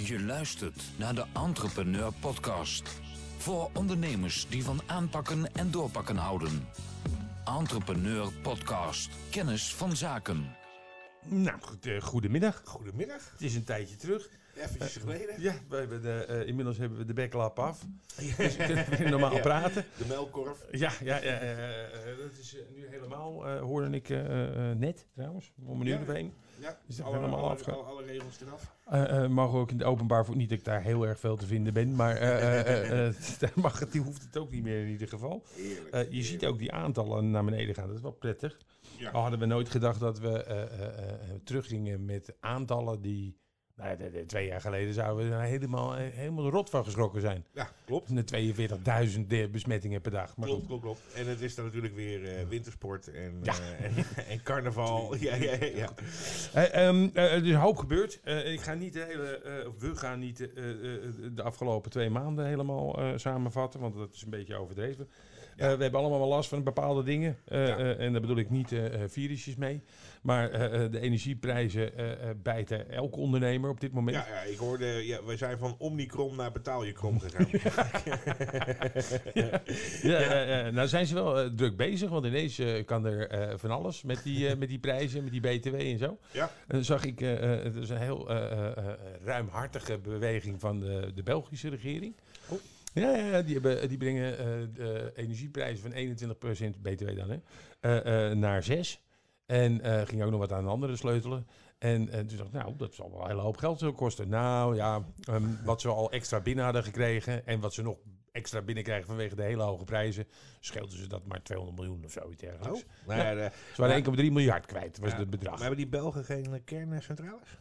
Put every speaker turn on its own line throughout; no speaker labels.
Je luistert naar de Entrepreneur Podcast. Voor ondernemers die van aanpakken en doorpakken houden. Entrepreneur Podcast. Kennis van zaken.
Nou, goed, eh, goedemiddag.
Goedemiddag.
Het is een tijdje terug.
Eventjes geleden.
Ja, we hebben de, eh, inmiddels hebben we de beklap af. Dus we kunnen weer normaal
Ja.
praten.
De melkkorf.
Ja, ja, ja eh, eh, dat is eh, nu helemaal, eh, hoorde ik eh, eh, net trouwens, om een uur
Ja.
of één.
Ja,
Is dat
alle,
helemaal
alle,
afge-
alle, alle regels eraf.
Eh, eh, mogen we ook in het openbaar voor niet dat ik daar heel erg veel te vinden ben, maar eh, eh, eh, eh, daar mag het, die hoeft het ook niet meer in ieder geval.
Heerlijk.
Eh, je ziet ook die aantallen naar beneden gaan, dat is wel prettig.
Ja.
Al hadden we nooit gedacht dat we eh, eh, eh, teruggingen met aantallen die. Twee jaar geleden zouden we er helemaal, eh, helemaal rot van geschrokken zijn.
Ja, klopt.
De 42.000 de- besmettingen per dag. Maar
Klopt,
goed.
klopt, klopt. En het is dan natuurlijk weer eh, wintersport en,
Ja.
eh, en, en carnaval. Ja, ja, ja. ja.
Eh, ehm, eh, er is een hoop gebeurd. Eh, ik ga niet de hele, eh, we gaan niet de, eh, eh, de afgelopen twee maanden helemaal eh, samenvatten, want dat is een beetje overdreven. Eh, we hebben allemaal wel last van bepaalde dingen. Eh, eh, en daar bedoel ik niet virusjes mee. Maar de energieprijzen bijten elke ondernemer op dit moment.
Ja, ja, ik hoorde, ja, wij zijn van Omnicrom naar betaal je krom gegaan.
Ja, ja, ja. nou zijn ze wel druk bezig, want ineens kan er van alles met die, met die prijzen, met die BTW en zo.
Ja.
En dan zag ik, het is een heel ruimhartige beweging van de, de Belgische regering.
Oh.
Ja, ja, die, hebben, die brengen eh, de energieprijzen van 21% BTW dan, hè, eh, eh, naar 6. En eh ging ook nog wat aan de andere sleutelen. En, en toen dacht ik, nou, dat zal wel een hele hoop geld kosten. Nou ja, ehm, wat ze al extra binnen hadden gekregen en wat ze nog extra binnenkrijgen vanwege de hele hoge prijzen, scheelden ze dat maar 200 miljoen of zoiets
Oh,
dergelijks.
nou ja, de-
Ze waren 1,3 miljard kwijt, was
ja.
het bedrag.
Maar hebben die Belgen geen eh, kerncentrales?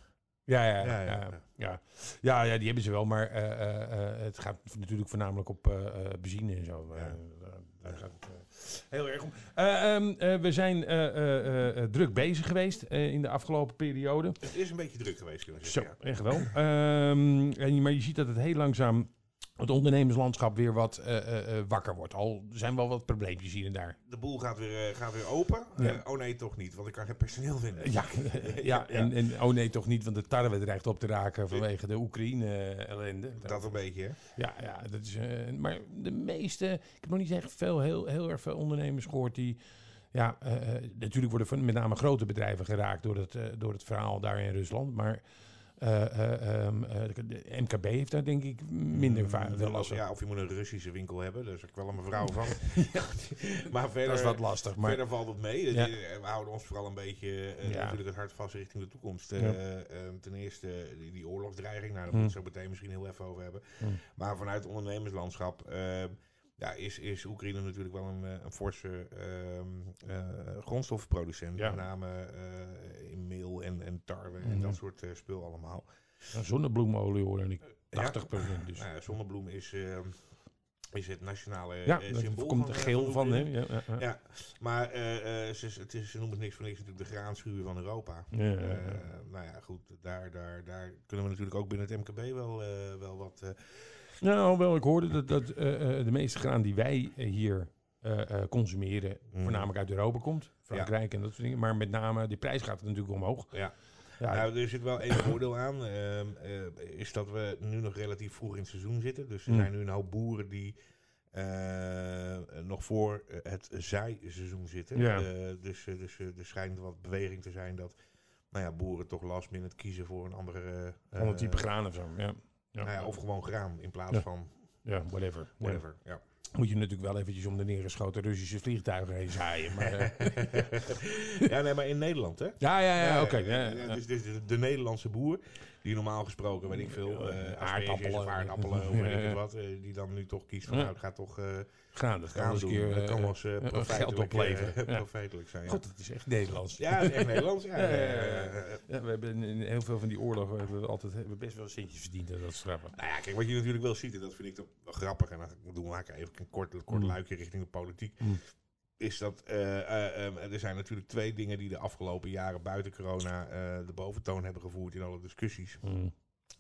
Ja, ja, ja.
Ja,
ja,
ja,
ja. die hebben ze wel, maar eh, eh, eh, het gaat natuurlijk voornamelijk op benzine en zo. Daar- gaat het heel erg om. Eh, ehm, eh, we zijn druk bezig geweest in de afgelopen periode.
Het is een beetje druk geweest, kunnen we
Zo,
zeggen. ja.
echt wel. Ehm, en, maar je ziet dat het heel langzaam het ondernemerslandschap weer wat eh, eh, eh, wakker wordt. Al zijn wel wat probleempjes hier en daar.
De boel gaat weer, gaat weer open.
Ja.
Oh nee, toch niet, want ik kan geen personeel vinden.
Ja, ja, En, en oh nee, toch niet, want de tarwe dreigt op te raken vanwege de Oekraïne-ellende.
Dat een beetje, hè?
Ja, ja dat is, maar de meeste, ik heb nog niet echt veel, heel, heel erg veel ondernemers gehoord die, ja, natuurlijk worden met name grote bedrijven geraakt door het, door het verhaal daar in Rusland, maar eh, eh, ehm, eh, de MKB heeft daar denk ik minder va- veel last van.
Ja, of je moet een Russische winkel hebben, daar is ook wel een mevrouw van. maar verder,
dat is wat lastig, maar
verder valt het mee.
Ja.
We houden ons vooral een beetje natuurlijk het hart vast richting de toekomst. Eh,
Ja.
eh, ten eerste die, die oorlogsdreiging, nou, daar
Hm.
moeten we het zo meteen misschien heel even over hebben.
Hm.
Maar vanuit het ondernemerslandschap eh, ja, is, is Oekraïne natuurlijk wel een, eh, een forse ehm, eh, grondstoffenproducent.
Ja.
Met name eh, in meel en, en tarwe en
Mhm.
dat soort spul allemaal.
zonnebloemolie hoor en ik
Ja.
80 dus.
Nou ja, zonnebloem is, eh, is het nationale
Ja,
symbool.
komt
van, eh,
geel
van
van, hè? Ja, ja, ja.
Ja, maar ze, het is, ze noemen het niks voor niks natuurlijk de graanschuur van Europa.
Ja, ja, ja.
Nou ja, goed, daar, daar, daar kunnen we natuurlijk ook binnen het MKB wel, wel wat... eh,
Nou, wel, ik hoorde dat, dat eh, eh, de meeste graan die wij eh, hier consumeren,
Mhm.
voornamelijk uit Europa komt. Frankrijk en dat soort dingen. Maar met name, die prijs gaat natuurlijk omhoog.
ja.
Ja,
Nou, er zit wel één voordeel aan. ehm, eh, is dat we nu nog relatief vroeg in het seizoen zitten. Dus er
Mm.
zijn nu een hoop boeren die nog voor het zijseizoen zitten.
Ja.
Dus dus er schijnt wat beweging te zijn dat nou ja, boeren toch last minute kiezen voor een andere...
het type graan of zo. Ja.
Nou ja, of gewoon graan in plaats van
ja whatever.
whatever. Ja.
Moet je natuurlijk wel eventjes om de neergeschoten Russische vliegtuigen heen zaaien. Maar, eh,
ja, nee, maar in Nederland, hè?
ja, ja, ja, oké.
ja, dus, dus de Nederlandse boer, die normaal gesproken, weet ik veel, eh
Aardappelen.
aardappelen of aardappelen of weet ik het wat, eh, die dan nu toch kiest van,
Ja.
nou, ik ga toch eh
dat kan
gaan
eens een
doen.
keer
dat kan
eh,
wel eens
geld opleveren. Ja.
profijtelijk zijn. Ja.
God, het is echt Nederlands.
ja, dat is echt Nederlands. Ja,
we hebben in heel veel van die oorlogen hebben we altijd hebben we best wel centjes verdiend. En dat is grappig.
Nou ja, kijk, wat je natuurlijk wel ziet, en dat vind ik toch wel grappig, en dan doen we maken even een kort, kort
Mm.
luikje richting de politiek,
Mm.
Is dat eh, eh, eh, er zijn natuurlijk twee dingen die de afgelopen jaren buiten corona eh, de boventoon hebben gevoerd in alle discussies.
Mm.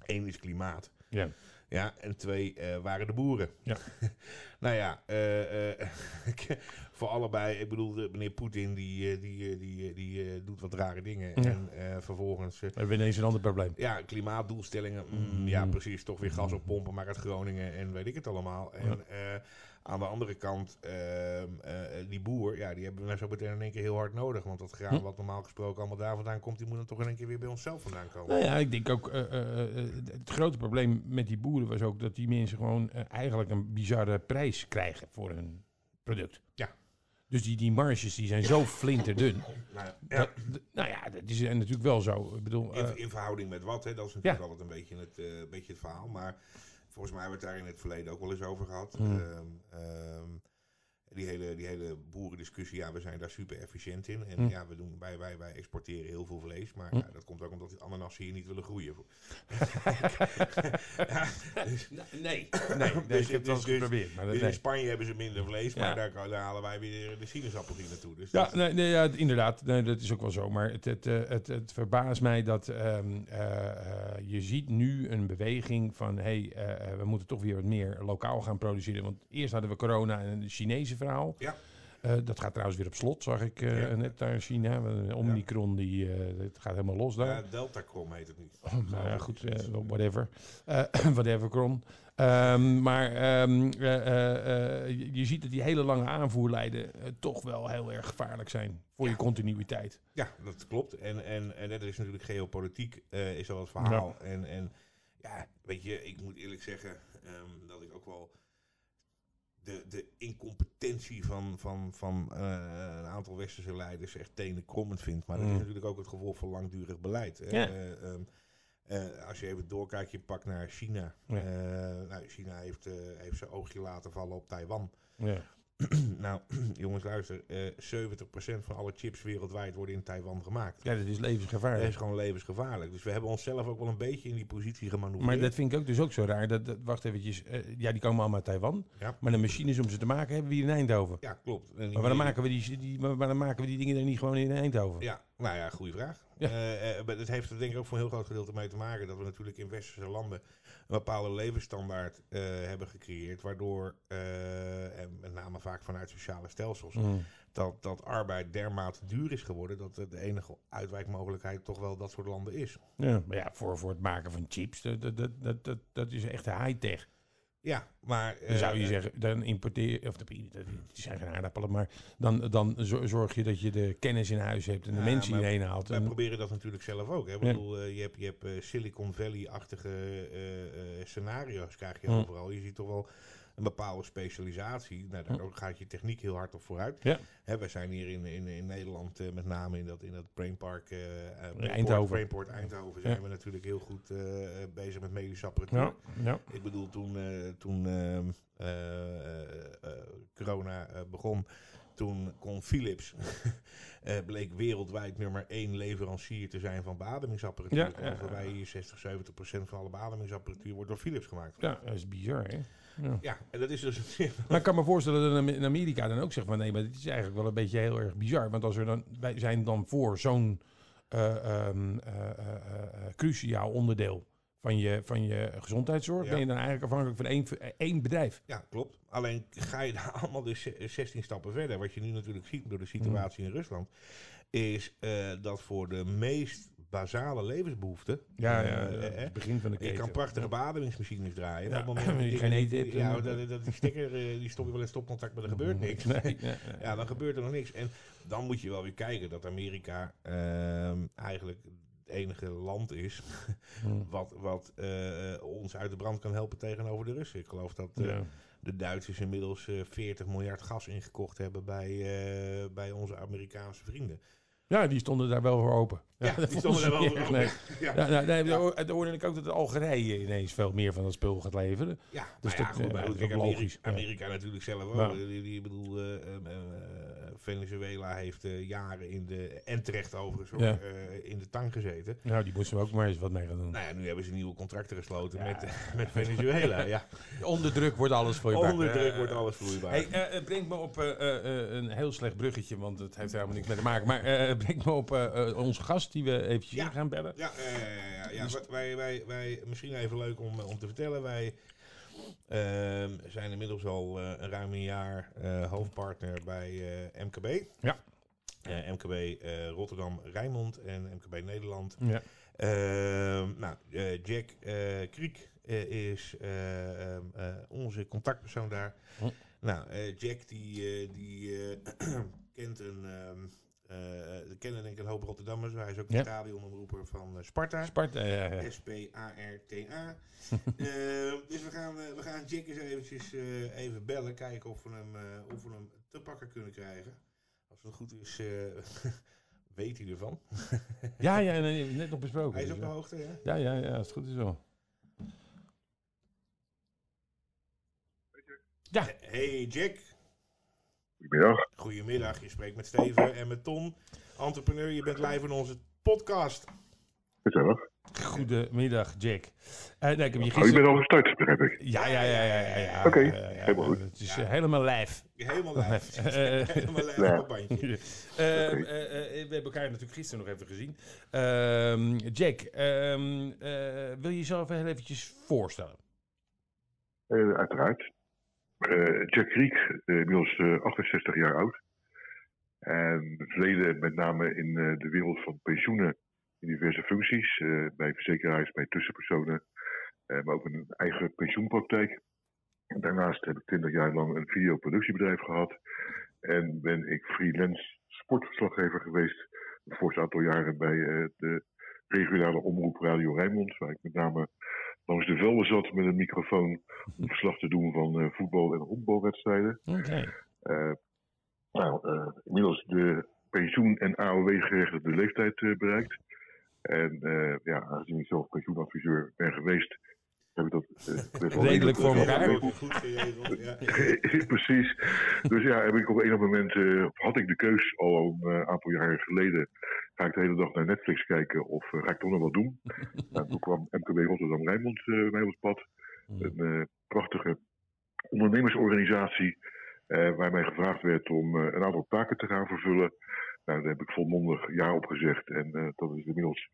Eén is klimaat.
Ja.
Ja, en twee waren de boeren.
Ja.
nou ja, voor allebei. Ik bedoel, de- meneer Poetin die, die, die, die doet wat rare dingen.
Ja.
En vervolgens...
We hebben ineens een ander probleem.
ja, klimaatdoelstellingen. mm,
Mm.
Ja, precies. Toch weer gas oppompen, maar uit Groningen en weet ik het allemaal. En eh, aan de andere kant, ehm, eh, die boer, ja, die hebben we nou zo meteen in één keer heel hard nodig. Want dat graan
Hm.
wat normaal gesproken allemaal daar vandaan komt, die moet dan toch in één keer weer bij onszelf vandaan komen.
Nou ja, ik denk ook, eh, eh, eh, het grote probleem met die boeren was ook dat die mensen gewoon eh, eigenlijk een bizarre prijs krijgen voor hun product.
Ja.
Dus die, die marges die zijn zo flinterdun.
Nou, ja,
Dat- nou ja, dat is natuurlijk wel zo. Ik bedoel, eh,
in, in verhouding met wat, hè? dat is natuurlijk altijd een beetje het, eh, een beetje het verhaal. Maar volgens mij hebben we het daar in het verleden ook wel eens over gehad.
Hmm.
Ehm, ehm, die, hele, die hele boerendiscussie, ja, we zijn daar super efficiënt in. En
Hmm.
ja, we doen, wij, wij, wij exporteren heel veel vlees. Maar
Hmm.
ja, dat komt ook omdat die ananassen hier niet willen groeien. ja, dus,
nee, nee,
Dus-
ik heb het wel eens
dus-
geprobeerd. Maar
dus
nee.
in Spanje hebben ze minder vlees, maar
Ja.
daar, daar halen wij weer de sinaasappel hier naartoe. Dus
Ja,
dat-
nee, nee, ja, inderdaad. Nee, dat is ook wel zo. Maar het, het, eh, het, het verbaast mij dat ehm, eh, eh, je ziet nu een beweging van... hey, eh, eh, we moeten toch weer wat meer lokaal gaan produceren. Want eerst hadden we corona en een Chinese verhaal.
Ja.
Eh, dat gaat trouwens weer op slot, zag ik eh,
Ja.
net daar in China. Eh, Omicron, die, eh, het gaat helemaal los daar.
ja, Deltacrom heet het niet.
Oh, nou ja, goed, eh, whatever. Eh, whatever, Kron. Ehm, maar ehm, eh, eh, eh, je, ziet dat die hele lange aanvoerlijnen eh, toch wel heel erg gevaarlijk zijn voor je continuïteit.
Ja, dat klopt. En, en, en dat is natuurlijk geopolitiek, eh, is al het verhaal. En, en ja, weet je, ik moet eerlijk zeggen ehm, dat ik ook wel de, de incompetentie van, van, van eh, een aantal westerse leiders echt tenenkrommend vind. Maar dat
Mm.
is natuurlijk ook het gevolg van langdurig beleid.
Ja.
Eh, ehm, eh, als je even doorkijkt, je pakt naar China.
Ja.
Nou, China heeft, heeft zijn oogje laten vallen op Taiwan.
Ja.
nou, jongens, luister. eh 70% van alle chips wereldwijd worden in Taiwan gemaakt.
ja, dat is
Dat
levensgevaarlijk.
is gewoon levensgevaarlijk. Dus we hebben onszelf ook wel een beetje in die positie gemanoeuvreerd.
Maar dat vind ik ook dus ook zo raar. Dat, dat, wacht eventjes. eh, ja, die komen allemaal uit Taiwan.
Ja.
Maar de machines om ze te maken hebben we hier in Eindhoven.
Ja, klopt. En
Maar waarom maken we die, die, waarom maken we die dingen dan niet gewoon in Eindhoven?
Ja, nou ja, goede vraag.
Ja.
Eh, eh, het heeft er denk ik ook voor een heel groot gedeelte mee te maken dat we natuurlijk in westerse landen een bepaalde levensstandaard eh, hebben gecreëerd, waardoor, eh, en met name vaak vanuit sociale stelsels,
Mm.
dat, dat arbeid dermate duur is geworden dat de enige uitwijkmogelijkheid toch wel dat soort landen is.
Ja, maar ja, voor, voor het maken van chips, dat, dat, dat, dat, dat, dat is echt high-tech.
Ja, maar...
Dan zou je
eh,
zeggen, dan importeer of de, het zijn geen aardappelen, maar dan, dan zo- zorg je dat je de kennis in huis hebt en de
Ja,
mensen hierheen haalt.
Wij
En,
proberen dat natuurlijk zelf ook. Hè? Ik bedoel, eh, je hebt, je hebt eh, Silicon Valley-achtige scenario's krijg je
Hm.
overal. Je ziet toch wel een bepaalde specialisatie. Nou, daar gaat je techniek heel hard op vooruit.
Ja.
Hè, wij zijn hier in, in, in Nederland, eh, met name in dat, in dat Brainpark eh eh, Brainport-
Eindhoven.
Brainport Eindhoven, zijn
Ja.
we natuurlijk heel goed bezig met medische apparatuur.
ja, ja.
Ik bedoel, toen, toen ehm, eh, eh, eh, corona begon, toen kon Philips, bleek wereldwijd nummer één leverancier te zijn van beademingsapparatuur.
Ja, ja,
wij hier 60, 70 procent van alle beademingsapparatuur wordt door Philips gemaakt.
ja, dat is bizar, hè? Ja.
Ja, en dat is dus...
Maar ik kan me voorstellen dat in Amerika dan ook zegt van nee, maar dit is eigenlijk wel een beetje heel erg bizar. Want als er dan, wij zijn dan voor zo'n eh, ehm, eh, eh, cruciaal onderdeel van je, van je gezondheidszorg,
Ja.
ben je dan eigenlijk afhankelijk van één, één bedrijf.
ja, klopt. Alleen ga je daar allemaal dus ze- 16 stappen verder. Wat je nu natuurlijk ziet door de situatie in Rusland, is dat voor de meest basale levensbehoeften...
Ja,
eh,
ja,
eh,
ja,
eh,
het begin van de
Je
keten.
kan prachtige beademingsmachines draaien.
Ja,
Op het moment
je geen eten hebt,
Ja, dat, dat, die sticker eh, die stop je wel in stopcontact, maar er gebeurt niks.
Nee.
Ja, dan gebeurt er nog niks. En dan moet je wel weer kijken dat Amerika ehm, eigenlijk het enige land is
Hm.
wat, wat eh, ons uit de brand kan helpen tegenover de Russen. Ik geloof dat eh, de Duitsers inmiddels eh 40 miljard gas ingekocht hebben bij, eh, bij onze Amerikaanse vrienden.
Ja, die stonden daar wel voor open.
Ja, die stonden
ze
wel voor open.
nee.
Ja.
Ja, nou, nee, daar- daar hoorde ik ook dat Algerije ineens veel meer van dat spul gaat leveren.
Ja,
Dus dat,
goed,
eh, dat is logisch.
Amerika natuurlijk zelf ook. Die, die, bedoel, eh, eh, Venezuela heeft eh, jaren in de, en terecht overigens, hoor,
Ja.
eh, in de tang gezeten.
Nou, die moesten we ook maar eens wat mee gaan doen.
Nou ja, nu hebben ze nieuwe contracten gesloten
Ja.
met, met Venezuela. Ja.
Onder druk wordt alles je
Onder druk
Eh,
wordt alles vloeibaar.
Hey, eh, het brengt me op eh, eh, eh, een heel slecht bruggetje, want het heeft er helemaal niks mee te maken. Maar eh, het brengt me op eh, eh, onze gast die we eventjes gaan bellen.
ja, eh, ja, ja, ja, ja, wij, wij, wij, misschien even leuk om, om te vertellen. Wij ehm, zijn inmiddels al een ruim een jaar eh, hoofdpartner bij eh, MKB.
Ja.
MKB Rotterdam Rijnmond en MKB Nederland.
Ja.
Ehm, nou, Jack Kriek is eh, ehm, eh, onze contactpersoon daar.
Hm.
Nou, Jack die, die kent een... eh, er kennen denk ik een hoop Rotterdammers. Hij is ook de
Ja.
stadionomroeper van eh, Sparta.
Sparta, ja, ja.
S-P-A-R-T-A. Eh, dus we gaan, we gaan Jack eens eventjes eh, even bellen. Kijken of we, hem, eh, of we hem te pakken kunnen krijgen. Als het goed is, eh, weet hij ervan.
Ja, ja, nee, net nog besproken.
Hij is
dus,
op de hoogte, hè?
Ja, ja, ja, als het goed is wel. Ja,
Hey Jack,
Goedemiddag.
goedemiddag. Je spreekt met Steven en met Ton. Entrepreneur, je bent live in onze podcast.
Gezellig.
goedemiddag Jack. Eh, nee, ik heb je
Oh, je
gisteren...
bent al gestart, begrijp ik.
Ja, ja, ja, ja, ja. ja.
Oké,
ja,
helemaal goed.
Het is
Ja.
eh, helemaal live.
Helemaal live.
Eh, eh,
Helemaal live
Ja.
op het bandje.
Eh, eh, eh, we hebben elkaar natuurlijk gisteren nog even gezien. Ehm, Jack, ehm, eh, wil je jezelf heel eventjes voorstellen?
Eh, uiteraard. Eh, Jack Kriek, eh, inmiddels eh, 68 jaar oud. En verleden met name in eh, de wereld van pensioenen in diverse functies. eh, bij verzekeraars, bij tussenpersonen. eh, maar ook een eigen pensioenpraktijk. En daarnaast heb ik 20 jaar lang een videoproductiebedrijf gehad. En ben ik freelance sportverslaggever geweest. Een fors aantal jaren bij eh, de regionale omroep Radio Rijnmond. Waar ik met name langs de velden zat met een microfoon om verslag te doen van eh, voetbal- en honkbalwedstrijden. Eh, nou, eh, inmiddels de pensioen- en AOW-gerechtigde leeftijd bereikt. En ja, aangezien ik zelf pensioenadviseur ben geweest, heb ik dat eh, wel
Redelijk voor elkaar.
Goed geregeld, ja.
Precies. Dus ja, heb ik op een of moment, eh, had ik de keus al een eh, aantal jaren geleden. Ga ik de hele dag naar Netflix kijken of ga ik toch nog wat doen? nou, toen kwam MKB Rotterdam Rijnmond eh mij op het pad. Een eh, prachtige ondernemersorganisatie. eh, waar mij gevraagd werd om eh, een aantal taken te gaan vervullen. Nou, daar heb ik volmondig ja op gezegd. En eh, dat is inmiddels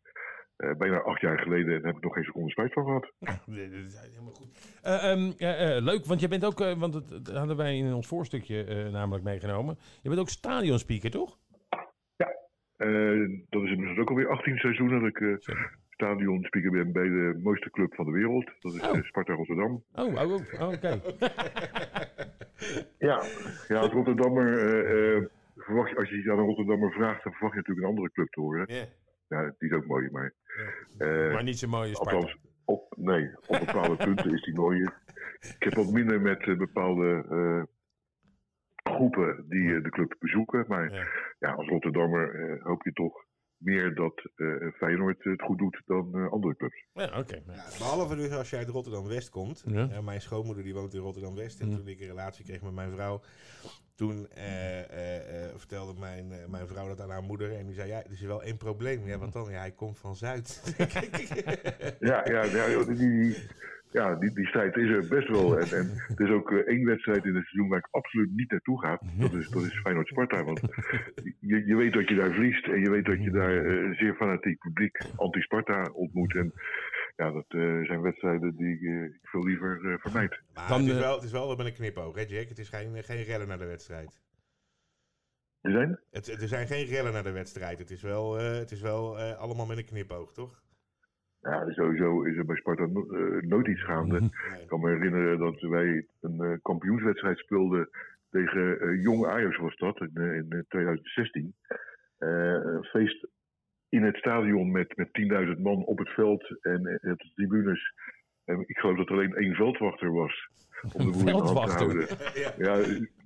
eh, bijna acht jaar geleden. En heb ik nog geen seconde spijt van gehad.
Dat is helemaal goed. Eh, ehm, eh, leuk, want je bent ook, want dat, dat hadden wij in ons voorstukje namelijk meegenomen. Je bent ook stadionspeaker, toch?
Eh, dat is inmiddels ook alweer 18 seizoenen dat ik stadionspeaker ben bij de mooiste club van de wereld. Dat is
Oh.
Sparta Rotterdam.
Oh, oh, oh, oké.
Ja, ja als Rotterdammer verwacht je, als je aan een Rotterdammer vraagt, dan verwacht je natuurlijk een andere club te horen.
Ja.
Ja, die is ook mooi, maar... eh,
maar niet zo mooi als Sparta.
althans, op, nee, op bepaalde punten is die mooi. Ik heb wat minder met eh, bepaalde eh, groepen die de club bezoeken. Maar
Ja.
ja, als Rotterdammer hoop je toch meer dat eh, Feyenoord het goed doet dan eh, andere clubs.
Ja, oké.
Ja, behalve dus als je uit Rotterdam-West komt.
Ja.
Ja, mijn schoonmoeder die woont in Rotterdam-West. En
Ja.
toen ik een relatie kreeg met mijn vrouw... Toen eh, eh, eh, vertelde mijn, eh, mijn vrouw dat aan haar moeder. En die zei, ja, er is wel één probleem. Ja, wat dan? Ja, hij komt van Zuid.
Ja, ja, ja, die, die, ja die, die strijd is er best wel. En, en er is ook eh, één wedstrijd in het seizoen waar ik absoluut niet naartoe ga. Dat is, dat is Feyenoord-Sparta. Want je, je weet dat je daar verliest. En je weet dat je daar eh, een zeer fanatiek publiek anti-Sparta ontmoet. En ja, dat eh, zijn wedstrijden die eh, ik veel liever eh, vermijd.
Maar
Dan,
het, is
eh,
wel, het is wel met een knipoog, hè Jack? Het is geen, geen rellen naar de wedstrijd.
Er zijn?
Het, er zijn geen rellen naar de wedstrijd. Het is wel, eh, het is wel eh, allemaal met een knipoog, toch?
Ja, sowieso is er bij Sparta eh, nooit iets gaande.
Nee.
Ik kan me herinneren dat wij een eh, kampioenswedstrijd speelden tegen eh, Jong Ajax was dat, in, eh, in eh, 2016. Eh, een feest in het stadion met, met 10.000 man op het veld en op de tribunes. En ik geloof dat er alleen één veldwachter was. Om de
Veldwachter?
houden.
ja.
Ja,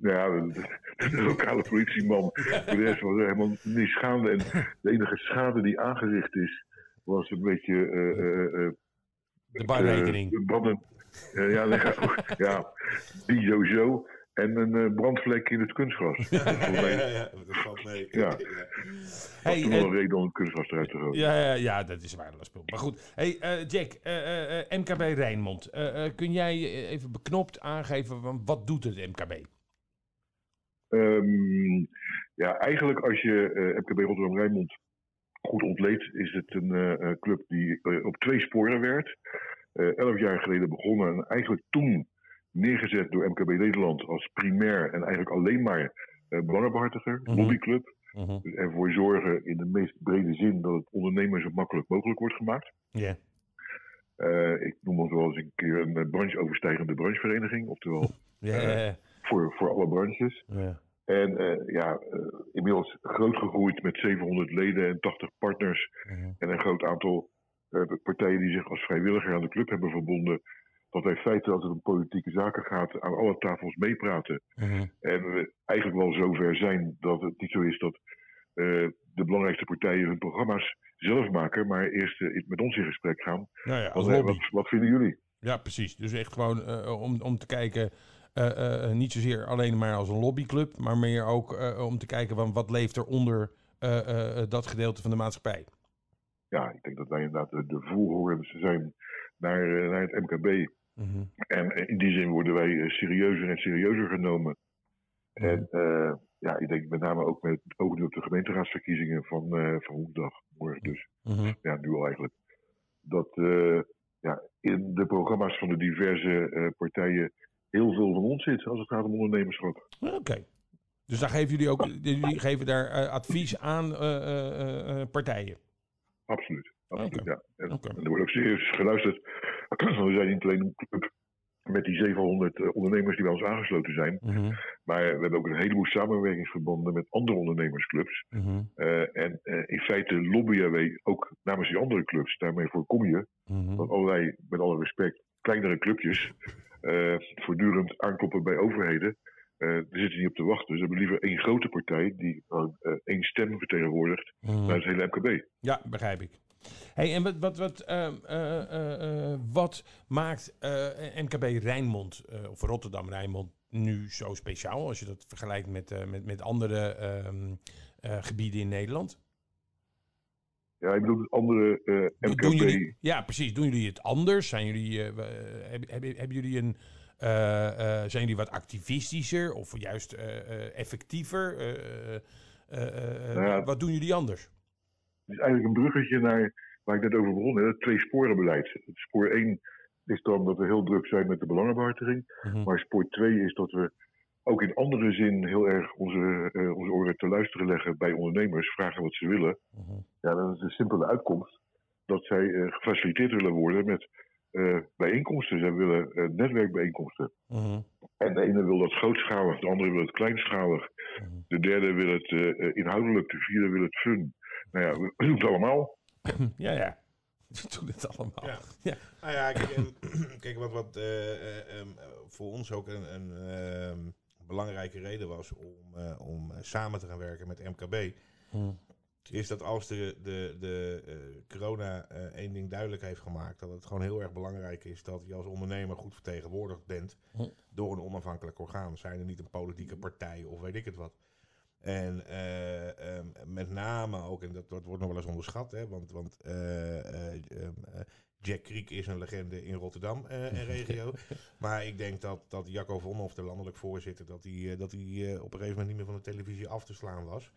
ja, de, de lokale politieman. De rest was er helemaal niets gaande. En de enige schade die aangericht is, was een beetje eh, eh, eh,
De barrekening.
branden. Ja, nee, ja, die sowieso. En een brandvlek in het kunstgras. Mij
ja, ja, dat valt mee.
Ja.
Ja.
Hey,
toen wel een reden om het kunstgras eruit te gooien.
ja, ja, ja, dat is waardeloos spul. Maar goed. Hey, Jack, MKB Rijnmond. Kun jij even beknopt aangeven, van wat doet het MKB?
Ehm, ja, eigenlijk als je MKB Rotterdam Rijnmond goed ontleed is het een eh, club die eh, op twee sporen werkt. Eh, elf jaar geleden begonnen en eigenlijk toen neergezet door MKB Nederland als primair en eigenlijk alleen maar belangenbehartiger,
Mhm.
lobbyclub.
Mhm.
Dus ervoor zorgen in de meest brede zin dat het ondernemen zo makkelijk mogelijk wordt gemaakt.
Ja.
Ik noem ons wel eens een keer een brancheoverstijgende branchevereniging, oftewel voor, voor alle branches. En eh, ja, eh, inmiddels groot gegroeid met 700 leden en 80 partners.
Mhm.
En een groot aantal eh, partijen die zich als vrijwilliger aan de club hebben verbonden. Dat wij in feite, als het om politieke zaken gaat, aan alle tafels meepraten.
Mhm.
En we eigenlijk wel zover zijn dat het niet zo is dat de belangrijkste partijen hun programma's zelf maken, maar eerst met ons in gesprek gaan.
Nou ja,
Wat, wat, wat vinden jullie?
Ja, precies. Dus echt gewoon om, om te kijken, niet zozeer alleen maar als een lobbyclub, maar meer ook eh, om te kijken van wat leeft er onder eh, eh, dat gedeelte van de maatschappij.
Ja, ik denk dat wij inderdaad de, de voelhorens zijn naar, eh, naar het MKB.
Mhm.
En eh, in die zin worden wij eh, serieuzer en serieuzer genomen. En eh, ja, ik denk met name ook met oog nu op de gemeenteraadsverkiezingen van, eh, van woensdag, morgen dus.
Mhm.
Ja, nu al eigenlijk. Dat eh, ja, in de programma's van de diverse eh, partijen heel veel van ons zit als het gaat om ondernemerschap.
Oké. Dus daar geven jullie ook, jullie geven daar eh, advies aan eh, eh, partijen.
Absoluut. Absoluut ja. En, er wordt ook serieus geluisterd. We zijn niet alleen een club met die 700 eh, ondernemers die bij ons aangesloten zijn.
Mhm.
Maar we hebben ook een heleboel samenwerkingsverbanden met andere ondernemersclubs.
Mhm.
En in feite lobbyen wij ook namens die andere clubs. Daarmee voorkom je
Mhm.
dat allerlei, met alle respect, kleinere clubjes voortdurend aankloppen bij overheden. Eh daar zitten niet op te wachten. Ze hebben liever één grote partij die gewoon eh, één stem vertegenwoordigt
Mhm.
naar het hele MKB.
Ja, begrijp ik. Hey, en wat, wat, wat, ehm, eh, eh, eh, wat maakt eh, MKB Rijnmond, eh, of Rotterdam Rijnmond, nu zo speciaal als je dat vergelijkt met, eh, met, met andere ehm, eh, gebieden in Nederland?
Ja, ik bedoel, het andere eh,
Doen-
MKB.
Doen jullie, ja, precies. Doen jullie het anders? Zijn jullie, eh, eh, hebben, hebben, hebben jullie een, eh, eh, zijn jullie wat activistischer of juist eh, eh, effectiever? Eh, eh, eh, eh,
Nou ja.
Wat doen jullie anders?
Het is eigenlijk een bruggetje naar waar ik net over begon. Hè, het twee sporenbeleid. Spoor 1 is dan dat we heel druk zijn met de belangenbehartiging.
Mhm.
Maar spoor 2 is dat we ook in andere zin heel erg onze, eh, onze oren te luisteren leggen bij ondernemers. Vragen wat ze willen.
Mhm.
Ja, dan is de simpele uitkomst dat zij eh, gefaciliteerd willen worden met eh, bijeenkomsten. Zij willen netwerkbijeenkomsten.
Mhm.
En de ene wil dat grootschalig, de andere wil het kleinschalig.
Mhm.
De derde wil het inhoudelijk, de vierde wil het fun. Nou ja, we we doen het allemaal.
Ja, ja. We doen het allemaal.
Ja.
Ja.
Nou ja, kijk, wat, wat eh, eh, ehm, eh, voor ons ook een, een ehm, belangrijke reden was om, eh, om eh, samen te gaan werken met MKB.
Mhm.
Is dat als de, de, de eh, corona één ding duidelijk heeft gemaakt, dat het gewoon heel erg belangrijk is dat je als ondernemer goed vertegenwoordigd bent
Hm.
door een onafhankelijk orgaan. Zijn er niet een politieke partij of weet ik het wat. En eh, ehm, met name ook, en dat, dat wordt nog wel eens onderschat, hè, want, want eh, eh, ehm, eh, Jack Kriek is een legende in Rotterdam eh, en regio. maar ik denk dat, dat Jacco Vonhoff, de landelijk voorzitter, dat hij, eh, dat hij eh, op een gegeven moment niet meer van de televisie af te slaan was.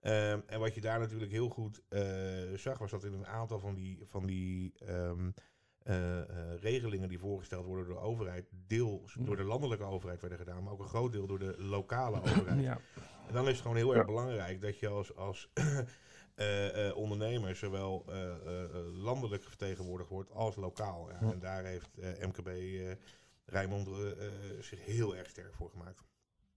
Ehm, en wat je daar natuurlijk heel goed eh, zag, was dat in een aantal van die, van die ehm, eh, eh, regelingen die voorgesteld worden door de overheid, deels door de landelijke overheid werden gedaan, maar ook een groot deel door de lokale overheid.
Ja.
En dan is het gewoon heel erg belangrijk dat je als, als eh, eh, ondernemer zowel eh, landelijk vertegenwoordigd wordt als lokaal. Ja.
Ja.
En daar heeft eh, MKB eh Rijnmond zich heel erg sterk voor gemaakt.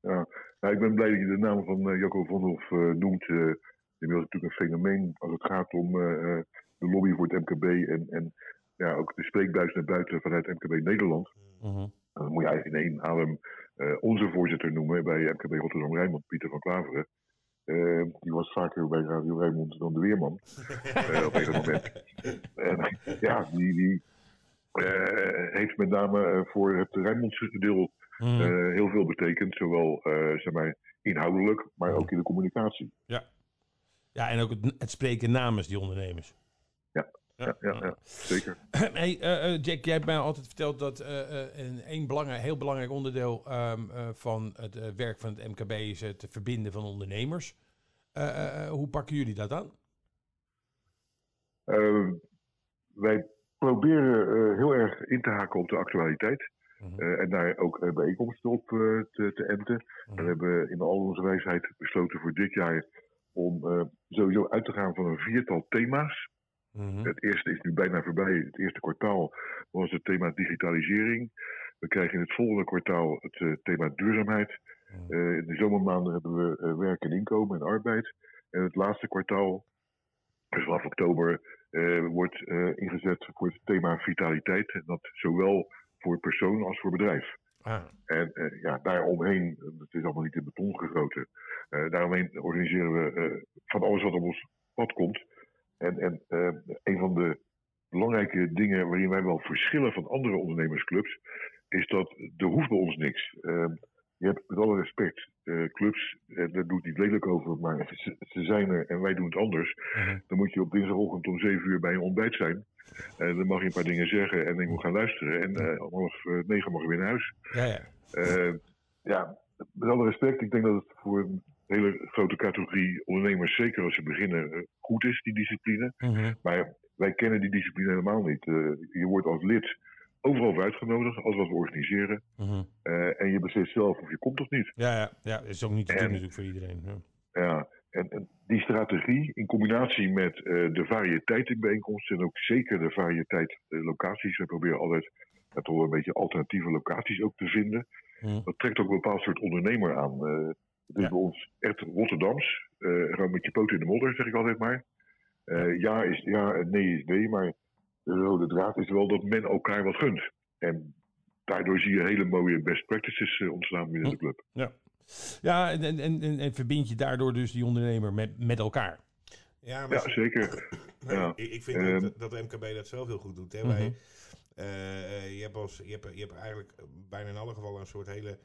Nou, ik ben blij dat je de naam van Jacco Vonhoff eh, noemt. eh inmiddels natuurlijk een fenomeen als het gaat om eh, eh, de lobby voor het MKB. En, en ja, ook de spreekbuis naar buiten vanuit MKB Nederland.
Mhm.
Dan moet je eigenlijk in één adem eh, onze voorzitter noemen bij MKB Rotterdam Rijnmond, Pieter van Klaveren. Eh, die was vaker bij Radio Rijnmond dan de Weerman eh, op een moment. En ja, die, die eh, heeft met name voor het Rijnmondse deel
Mhm.
heel veel betekend. Zowel zeg maar, inhoudelijk, maar ook in de communicatie.
Ja, en ook het, het spreken namens die ondernemers.
Ja, Ja, ja, ja zeker.
Hey, eh, eh, Jack, jij hebt mij altijd verteld dat eh, een, een belangrijk, heel belangrijk onderdeel ehm, eh, van het werk van het MKB is het verbinden van ondernemers. Hoe pakken jullie dat aan?
Uh, wij proberen uh, heel erg in te haken op de actualiteit.
Mhm.
Uh, en daar ook uh, bijeenkomsten op te, te enten.
Mhm.
En we hebben in al onze wijsheid besloten voor dit jaar om sowieso uit te gaan van een viertal thema's.
Mhm.
Het eerste is nu bijna voorbij. Het eerste kwartaal was het thema digitalisering. We krijgen in het volgende kwartaal het thema duurzaamheid.
Mhm.
in de zomermaanden hebben we werk en inkomen en arbeid. En het laatste kwartaal, dus vanaf oktober, uh, wordt uh, ingezet voor het thema vitaliteit. En dat zowel voor persoon als voor bedrijf.
Ah.
En uh, ja, daaromheen, het is allemaal niet in beton gegoten, daaromheen organiseren we van alles wat op ons pad komt. En, en een van de belangrijke dingen waarin wij wel verschillen van andere ondernemersclubs, is dat er hoeft bij ons niks. Ehm, je hebt met alle respect uh, clubs, uh, daar doet niet lelijk over, maar ze, ze, zijn er en wij doen het anders.
Mhm.
Dan moet je op dinsdagochtend om 7 uur bij een ontbijt zijn. En dan mag je een paar dingen zeggen en ik moet gaan luisteren. En uh, om half negen mag je weer naar huis.
Ja, ja.
ja, met alle respect, ik denk dat het voor hele grote categorie ondernemers, zeker als ze beginnen, goed is, die discipline.
Mhm.
Maar wij kennen die discipline helemaal niet. je wordt als lid overal voor uitgenodigd, alles wat we organiseren.
Mhm.
Uh, en je beslist zelf of je komt of niet.
Ja, ja, ja. dat is ook niet te doen natuurlijk voor iedereen. Ja,
ja en, en, die strategie in combinatie met uh, de variëteit in bijeenkomsten en ook zeker de variëteit locaties. We proberen altijd ja, toch wel een beetje alternatieve locaties ook te vinden.
Mhm.
Dat trekt ook een bepaald soort ondernemer aan. Het is
Ja.
bij ons echt Rotterdams. gewoon met je poot in de modder, zeg ik altijd maar. ja is ja en nee is nee, maar de rode draad is wel dat men elkaar wat gunt. En daardoor zie je hele mooie best practices uh, ontstaan binnen de club.
Ja, ja en, en, en, en verbind je daardoor dus die ondernemer met, met elkaar.
Ja, maar
Ja, zeker. Ja.
ik, ik vind
Ehm.
dat, dat de MKB dat zelf heel goed doet. Hè?
Mhm.
Wij, eh, eh, je, hebt als, je, hebt, je hebt eigenlijk bijna in alle gevallen een soort hele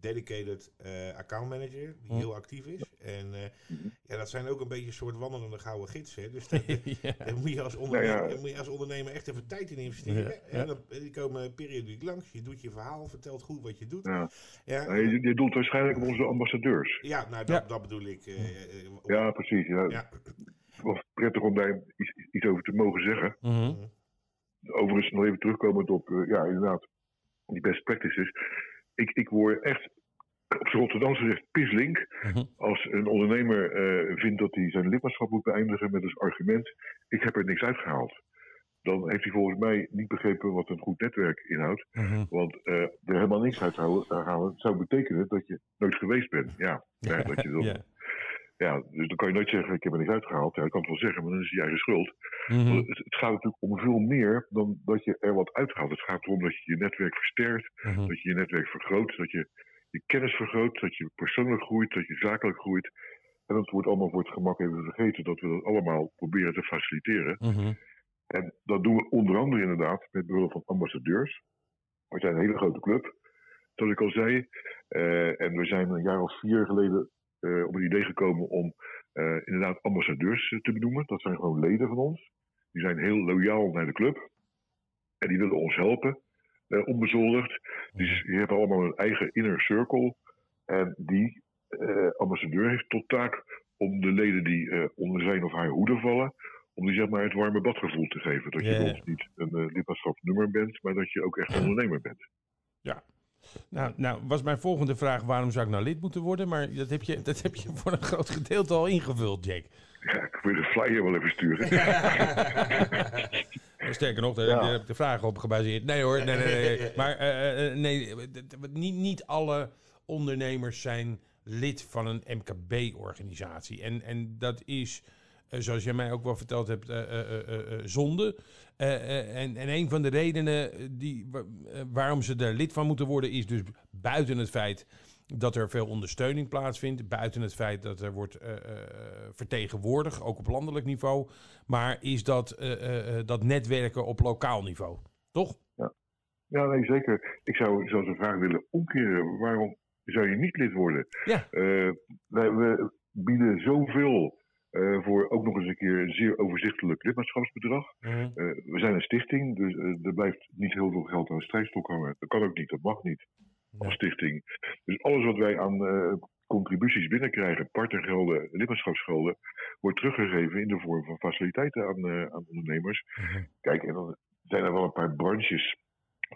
dedicated eh account manager die
Mhm.
heel actief is. En eh,
Mhm.
ja, dat zijn ook een beetje een soort wandelende gouden gidsen. Dus daar,
ja.
daar moet, je als ondernemer,
Ja, ja.
daar moet je als ondernemer echt even tijd in investeren.
Ja,
En dan, die komen periodiek langs. Je doet je verhaal, vertelt goed wat je doet.
Ja.
Ja,
Nou, je, je doelt waarschijnlijk op onze ambassadeurs.
ja nou, dat,
Ja.
dat bedoel ik. eh, eh, op-
Ja, precies. Ja.
Ja.
Het was prettig om daar iets, iets over te mogen zeggen.
Mhm.
Overigens nog even terugkomend op, eh, ja, inderdaad, die best practices. Ik, ik word echt, op z'n Rotterdamse gezegd, pislink
Mhm.
als een ondernemer eh, vindt dat hij zijn lidmaatschap moet beëindigen met als argument, ik heb er niks uitgehaald. Dan heeft hij volgens mij niet begrepen wat een goed netwerk inhoudt.
Mhm.
Want eh, er helemaal niks uit halen, halen zou betekenen dat je nooit geweest bent. Ja, ja, dat je dan,
Ja.
Ja. dus dan kan je nooit zeggen, ik heb er niks uitgehaald. Ja, ik kan het wel zeggen, maar dan is het je eigen schuld.
Mhm.
Het, het gaat natuurlijk om veel meer dan dat je er wat uithaalt. Het gaat erom dat je je netwerk versterkt,
Mhm.
dat je je netwerk vergroot, dat je je kennis vergroot, dat je persoonlijk groeit, dat je zakelijk groeit. En dat wordt allemaal voor het gemak even vergeten dat we dat allemaal proberen te faciliteren.
Mhm.
En dat doen we onder andere inderdaad met behulp van ambassadeurs. We zijn een hele grote club, zoals ik al zei. Eh, en we zijn een jaar of vier geleden eh, op het idee gekomen om eh, inderdaad ambassadeurs eh, te benoemen. Dat zijn gewoon leden van ons. Die zijn heel loyaal naar de club. En die willen ons helpen, eh, onbezoldigd. Dus die hebben allemaal een eigen inner circle. En die ambassadeur heeft tot taak om de leden die onder zijn of haar hoede vallen, om die zeg maar het warme badgevoel te geven. Dat je
Ja, ja.
ons niet een uh, lidmaatschapsnummer bent, maar dat je ook echt ondernemer bent.
Nou, nou, was mijn volgende vraag: waarom zou ik nou lid moeten worden? Maar dat heb je, dat heb je voor een groot gedeelte al ingevuld, Jack.
Ja, ik wil de flyer wel even sturen.
Sterker nog, daar,
Ja.
heb ik de vraag op gebaseerd. Nee hoor, nee, nee, nee. nee. Maar eh, eh, nee, d- d- niet, niet alle ondernemers zijn lid van een MKB-organisatie. En, en dat is, eh, zoals jij mij ook wel verteld hebt, eh, eh, eh, eh, eh, zonde. Eh, eh, en, en een van de redenen die, wa- eh, waarom ze er lid van moeten worden, is dus buiten het feit dat er veel ondersteuning plaatsvindt, buiten het feit dat er wordt eh, eh, vertegenwoordigd, ook op landelijk niveau, maar is dat, eh, eh, eh, dat netwerken op lokaal niveau. Toch?
Ja, nee, zeker. Ik zou zelfs een vraag willen omkeren. Waarom zou je niet lid worden?
Ja.
Eh, wij, we bieden zoveel eh, voor ook nog eens een keer een zeer overzichtelijk lidmaatschapsbedrag.
Mhm.
Eh, we zijn een stichting, dus eh, er blijft niet heel veel geld aan de strijkstok hangen. Dat kan ook niet, dat mag niet als stichting. Dus alles wat wij aan contributies binnenkrijgen, partnergelden, lidmaatschapsgelden, wordt teruggegeven in de vorm van faciliteiten aan, aan ondernemers.
Mhm.
Kijk, en dan zijn er wel een paar branches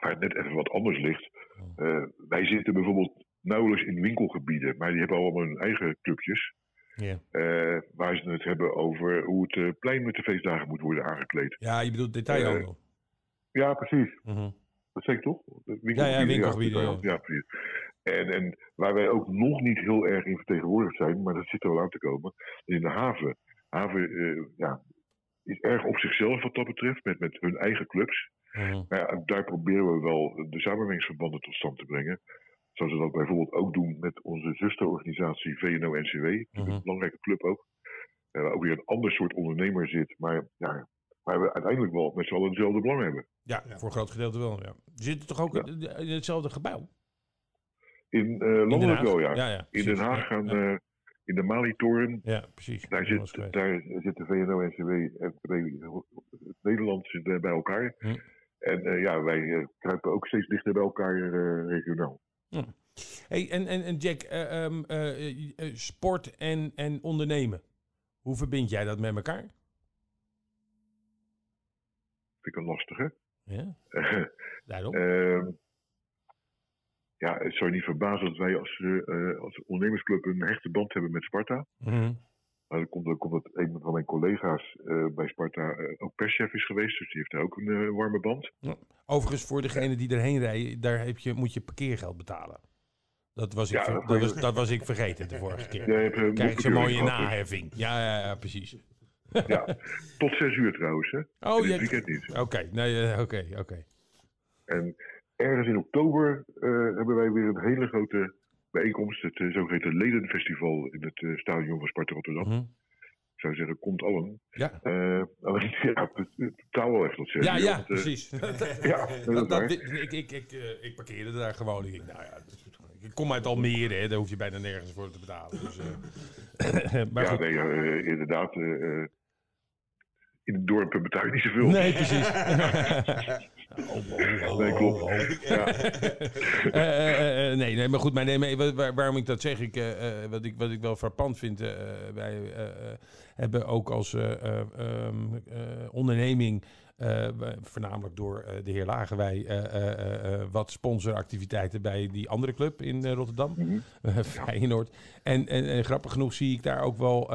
waar het net even wat anders ligt. Eh, wij zitten bijvoorbeeld nauwelijks in winkelgebieden, maar die hebben allemaal hun eigen clubjes. Eh, waar ze het hebben over hoe het eh, plein met de feestdagen moet worden aangekleed.
ja, je bedoelt detailhandel.
Ja, precies.
Mhm.
Dat zeg ik toch? De
Ja, ja, winkelgebieden,
Ja, ja, precies. En, en waar wij ook nog niet heel erg in vertegenwoordigd zijn, maar dat zit er wel aan te komen, is in de haven. Haven eh, ja, is erg op zichzelf wat dat betreft, met, met hun eigen clubs.
Mhm.
Maar ja, daar proberen we wel de samenwerkingsverbanden tot stand te brengen. Zoals we dat bijvoorbeeld ook doen met onze zusterorganisatie VNO-NCW.
Mhm.
Een belangrijke club ook. Eh, waar ook weer een ander soort ondernemer zit. Maar ja, waar we uiteindelijk wel met z'n allen hetzelfde belang hebben.
Ja,
Ja.
voor een groot gedeelte wel. Ja. Je zit toch ook
Ja.
in, in hetzelfde gebouw?
In eh landelijk
Haag?
wel, ja.
Ja, ja,
In. Den Haag gaan eh, in de Mali-toren.
Ja, precies.
Daar zit, daar zit de VNO-NCW en Nederland zit, bij elkaar.
Hm.
En eh, ja, wij kruipen ook steeds dichter bij elkaar eh, regionaal.
Hey, en, en, en Jack, eh, ehm, eh, eh, sport en, en ondernemen. Hoe verbind jij dat met elkaar?
Vind ik een lastige.
Ja, daarom.
Ehm, ja, het zou je niet verbazen dat wij als, als ondernemersclub een hechte band hebben met Sparta.
Mhm.
Maar komt, dan komt dat een van mijn collega's eh, bij Sparta eh, ook perschef is geweest. Dus die heeft daar ook een eh, warme band.
Overigens, voor degene die erheen rijden, daar heb je, moet je parkeergeld betalen. Dat was, ik,
Ja,
ver-
dat
dat, was, dat was ik vergeten de vorige keer.
Hebt, eh,
je zo'n mooie naheffing. Ja, ja, ja, precies.
Ja, tot zes uur trouwens. Hè.
Oh,
weekend niet.
Oké, nee, eh, oké, oké.
En ergens in oktober eh, hebben wij weer een hele grote bijeenkomst. Het eh, zogeheten Ledenfestival in het eh, stadion van Sparta Rotterdam.
Mhm.
Ik zou zeggen, komt allen.
Ja,
Eh, alleen, ja, het betaal wel echt zes
ja, ja,
want,
precies.
Ja, dat
Dat, ik, ik, ik, ik parkeerde daar gewoon. Ik, nou ja, ik kom uit Almere, hè, daar hoef je bijna nergens voor te betalen. Dus, maar
ja,
goed.
nee, inderdaad. in het dorp betaal je niet zoveel.
Nee, precies. Oh, oh, oh,
Nee, klopt. Ja.
Eh, eh, eh, nee, nee, maar goed, maar nee, maar wa- waar- waarom ik dat zeg, ik, eh, eh, wat, ik, wat ik wel frappant vind, eh, wij eh, eh, hebben ook als eh, eh, ehm, eh, onderneming, eh, voornamelijk door eh, de heer Lagerwij, eh, eh, wat sponsoractiviteiten bij die andere club in Rotterdam, eh, Feyenoord. En, en, en grappig genoeg zie ik daar ook wel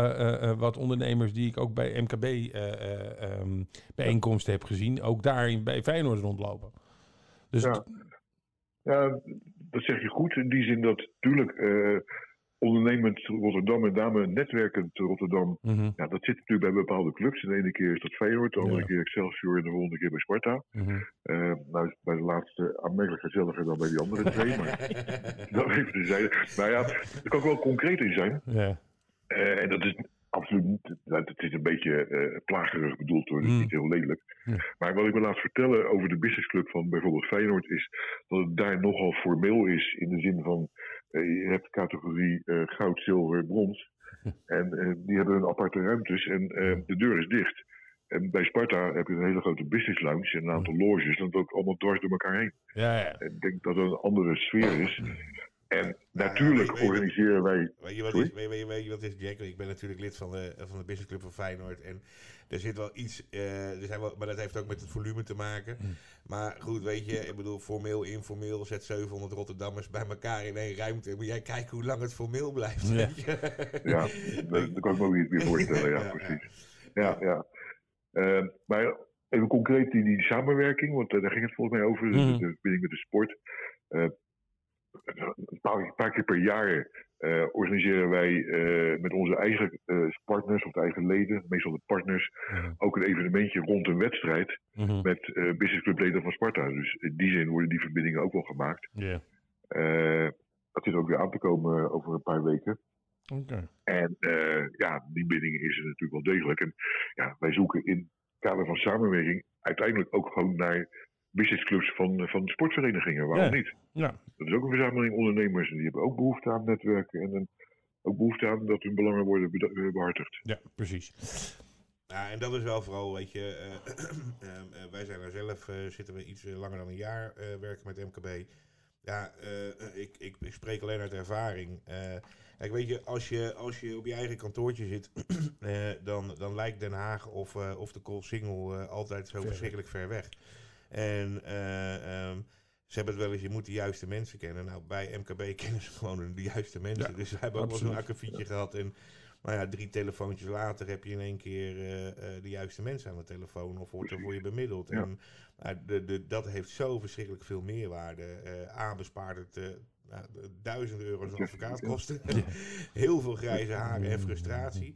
wat ondernemers die ik ook bij MKB eh, ehm, bijeenkomsten heb gezien, ook daar in- bij Feyenoord rondlopen. Dus
Ja. Ja, dat zeg je goed. In die zin dat natuurlijk ondernemend Rotterdam, met name netwerkend Rotterdam,
Mhm,
ja, dat zit natuurlijk bij bepaalde clubs. De ene keer is dat Feyenoord, de andere
Ja.
keer Excelsior en de volgende keer bij Sparta.
mhm.
Eh, nou bij de laatste aanmerkelijk gezelliger dan bij die andere twee, maar dat even terzijde. Nou ja, er kan ook wel concreet in zijn.
Ja.
Eh, en dat is absoluut niet, het is een beetje eh plagerig bedoeld hoor, dus niet heel lelijk. Maar wat ik me laat vertellen over de businessclub van bijvoorbeeld Feyenoord is dat het daar nogal formeel is in de zin van eh, je hebt de categorie eh, goud, zilver, brons. En eh, die hebben hun aparte ruimtes en eh, de deur is dicht. En bij Sparta heb je een hele grote business lounge en een aantal loges. En dat ook allemaal dwars door elkaar heen.
Ja, ja.
En ik denk dat het een andere sfeer is. En natuurlijk
weet
organiseren wij
Weet je, wat is, weet, weet, weet je wat is, Jack? Ik ben natuurlijk lid van de, van de businessclub van Feyenoord. En er zit wel iets, eh, er zijn wel, maar dat heeft ook met het volume te maken. Maar goed, weet je, ik bedoel, formeel, informeel, zet 700 Rotterdammers bij elkaar in één ruimte. Moet jij kijken hoe lang het formeel blijft.
Ja.
weet je?
Ja, dat, dat kan ik me ook niet meer voorstellen, ja,
Ja,
precies. Ja, ja. Eh, maar even concreet die, die samenwerking, want eh, daar ging het volgens mij over,
Mhm.
de verbinding met de sport. Een, paar, keer per jaar eh, organiseren wij eh, met onze eigen eh, partners of de eigen leden, meestal de partners, ook een evenementje rond een wedstrijd
Mhm.
met eh businessclubleden van Sparta. Dus in die zin worden die verbindingen ook wel gemaakt.
Ja.
Dat zit ook weer aan te komen over een paar weken. En ja, die binding is er natuurlijk wel degelijk. En ja, wij zoeken in het kader van samenwerking uiteindelijk ook gewoon naar businessclubs van, van sportverenigingen. Waarom
Ja.
niet?
Ja.
Dat is ook een verzameling ondernemers en die hebben ook behoefte aan netwerken en een, ook behoefte aan dat hun belangen worden eh, behartigd.
ja, precies.
Ja, en dat is wel vooral, weet je, eh, ehm, eh, wij zijn er zelf, eh, zitten we iets eh, langer dan een jaar, eh, werken met MKB. Ja, eh, ik, ik, ik spreek alleen uit ervaring. Eh, kijk, weet je, als je, als je op je eigen kantoortje zit, eh, dan, dan lijkt Den Haag of, eh, of de Koolsingel eh altijd zo
Ver.
verschrikkelijk ver weg. En eh, ehm, ze hebben het wel eens, je moet de juiste mensen kennen. Nou, bij MKB kennen ze gewoon de juiste mensen.
Ja,
dus we hebben ook wel zo'n akkefietje gehad. En nou ja, drie telefoontjes later heb je in één keer eh, eh, de juiste mensen aan de telefoon. Of wordt er voor je bemiddeld.
Ja.
En nou, de, de, dat heeft zo verschrikkelijk veel meerwaarde. A bespaart het nou, duizenden euro's aan advocaatkosten. Heel veel grijze haren en frustratie.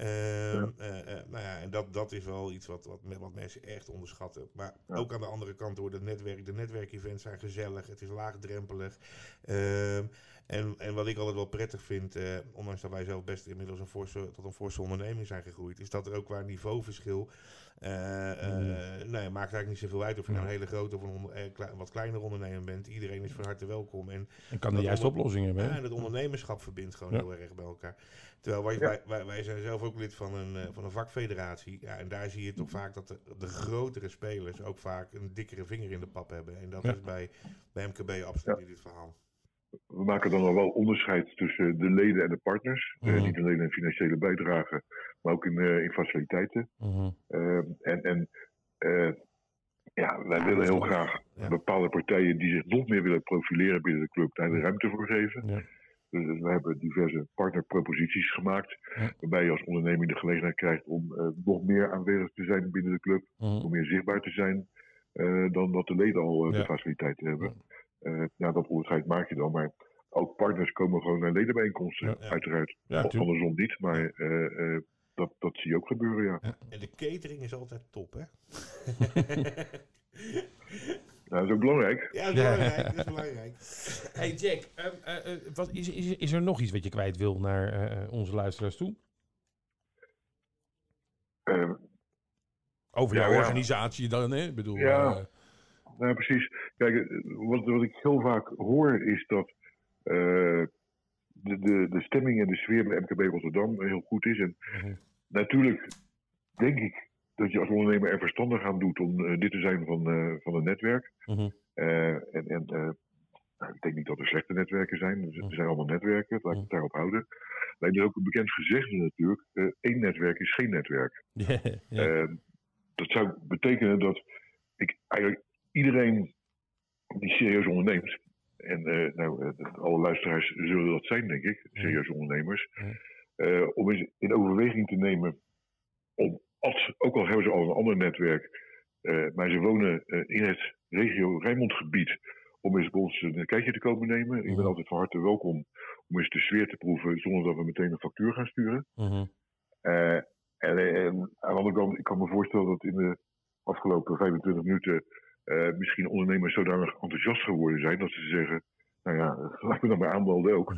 Ehm, eh, eh, nou ja, en dat, dat is wel iets wat, wat, wat mensen echt onderschatten. Maar
Ja.
ook aan de andere kant door het netwerk. De netwerkevents zijn gezellig, het is laagdrempelig. Ehm, en, en wat ik altijd wel prettig vind, eh, ondanks dat wij zelf best inmiddels een forse, tot een forse onderneming zijn gegroeid, is dat er ook qua niveauverschil. Eh eh, nou ja, maakt eigenlijk niet zoveel uit of je nou een hele grote of een onder- eh, wat kleiner ondernemer bent. Iedereen is van harte welkom. En
En kan de juiste
onder-
oplossing hebben.
ja, en het ondernemerschap verbindt gewoon
Ja.
heel erg bij elkaar. Terwijl wij, wij, wij, wij zijn zelf ook lid van een, eh, van een vakfederatie. Ja, en daar zie je toch vaak dat de, de grotere spelers ook vaak een dikkere vinger in de pap hebben. En dat
Ja.
is bij, bij MKB absoluut niet het verhaal.
We maken dan wel onderscheid tussen de leden en de partners. Eh,
Mhm.
niet alleen in financiële bijdrage, maar ook in, eh, in faciliteiten.
Mhm.
Eh, en en eh, ja, wij willen heel graag
Ja.
bepaalde partijen die zich nog meer willen profileren binnen de club, daar de ruimte voor geven.
Ja.
Dus we hebben diverse partnerproposities gemaakt, waarbij je als onderneming de gelegenheid krijgt om nog meer aanwezig te zijn binnen de club,
Mhm.
nog meer zichtbaar te zijn dan dat de leden al de faciliteiten hebben. Eh, ja, dat onderscheid maak je dan, maar ook partners komen gewoon naar ledenbijeenkomsten,
Ja.
Ja.
uiteraard.
Ja, tuurlijk.
Andersom niet, maar eh, eh, dat, dat zie je ook gebeuren, ja.
En de catering is altijd top, hè?
Nou, dat is ook belangrijk.
ja, dat is
Ja.
belangrijk. Dat is belangrijk.
Hey Jack, ehm, eh, eh, wat, is, is, is er nog iets wat je kwijt wil naar eh, onze luisteraars toe?
Eh,
Over
Ja,
jouw
ja.
organisatie dan, hè? Ik bedoel,
Ja. Nou, precies. Kijk, eh, wat, wat ik heel vaak hoor is dat eh, de, de, de stemming en de sfeer bij MKB Rotterdam heel goed is. En
Mhm.
natuurlijk denk ik dat je als ondernemer er verstandig aan doet om eh, dit te zijn van, van een netwerk.
Mhm.
En en nou, ik denk niet dat er slechte netwerken zijn. Er
Mhm.
zijn allemaal netwerken, laat ik het daarop houden. Alleen er is ook een bekend gezegde natuurlijk. één netwerk is geen netwerk. dat zou betekenen dat ik eigenlijk iedereen die serieus onderneemt, en eh, nou, eh, alle luisteraars zullen dat zijn, denk ik, serieuze ondernemers, eh, om eens in overweging te nemen om, als, ook al hebben ze al een ander netwerk, maar ze wonen in het regio Rijnmondgebied, om eens bij ons een kijkje te komen nemen. Ik ben altijd van harte welkom om eens de sfeer te proeven, zonder dat we meteen een factuur gaan sturen.
Mhm.
En, en aan de andere kant, ik kan me voorstellen dat in de afgelopen 25 minuten eh, misschien ondernemers zodanig enthousiast geworden zijn dat ze zeggen, nou ja, laat me dan maar aanmelden ook.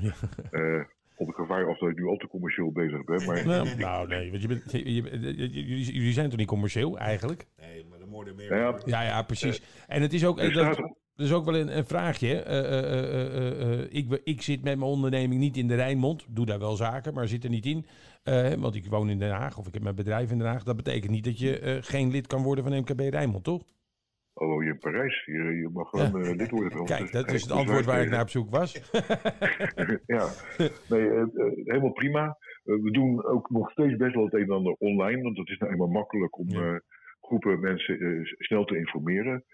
Eh, op het gevaar af dat ik nu al te commercieel bezig ben. Maar
Nou, nou, nee, want je bent, je, je- je- jullie, jullie zijn toch niet commercieel eigenlijk?
Nee, maar de moorden meer.
Ja,
Ja, ja, precies. en het is ook, dat, is ook wel een, een vraagje. Eh, eh, eh, eh, eh, ik, ik zit met mijn onderneming niet in de Rijnmond. Doe daar wel zaken, maar zit er niet in. Eh, want ik woon in Den Haag of ik heb mijn bedrijf in Den Haag. Dat betekent niet dat je eh, geen lid kan worden van MKB Rijnmond, toch?
Oh, je in Parijs, je, je mag gewoon eh, lid worden van ons.
Kijk, dat is het antwoord waar ik naar op zoek was.
ja, nee, eh, eh, helemaal prima. We doen ook nog steeds best wel het een en ander online, want dat is nou eenmaal makkelijk om
Ja.
groepen mensen snel te informeren.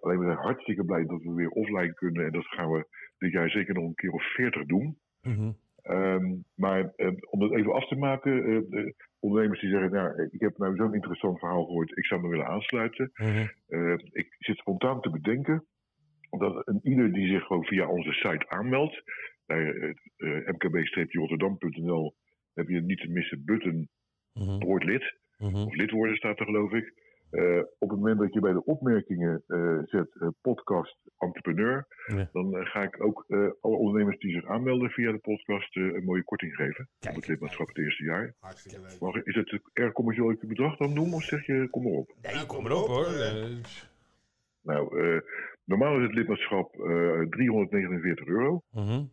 Alleen we zijn hartstikke blij dat we weer offline kunnen en dat gaan we dit jaar zeker nog een keer of veertig doen.
Mhm.
Ehm, maar eh, om dat even af te maken, eh, de ondernemers die zeggen, nou, ik heb nou zo'n interessant verhaal gehoord, ik zou me willen aansluiten.
Mhm.
Eh, ik zit spontaan te bedenken dat een ieder die zich gewoon via onze site aanmeldt, bij eh, eh, mkb-rotterdam.nl heb je niet te missen button
Mhm.
word lid,
Mhm.
of lid worden staat er geloof ik. Eh, op het moment dat je bij de opmerkingen eh, zet eh, podcast entrepreneur,
Ja.
dan ga ik ook eh, alle ondernemers die zich aanmelden via de podcast eh, een mooie korting geven.
Kijk.
op het lidmaatschap het eerste jaar.
Hartstikke leuk.
Mag, is het erg commercieel ik het bedrag dan noemen of zeg je kom maar op?
Nee, kom maar op hoor.
Nou, eh, normaal is het lidmaatschap eh 349 euro.
mhm.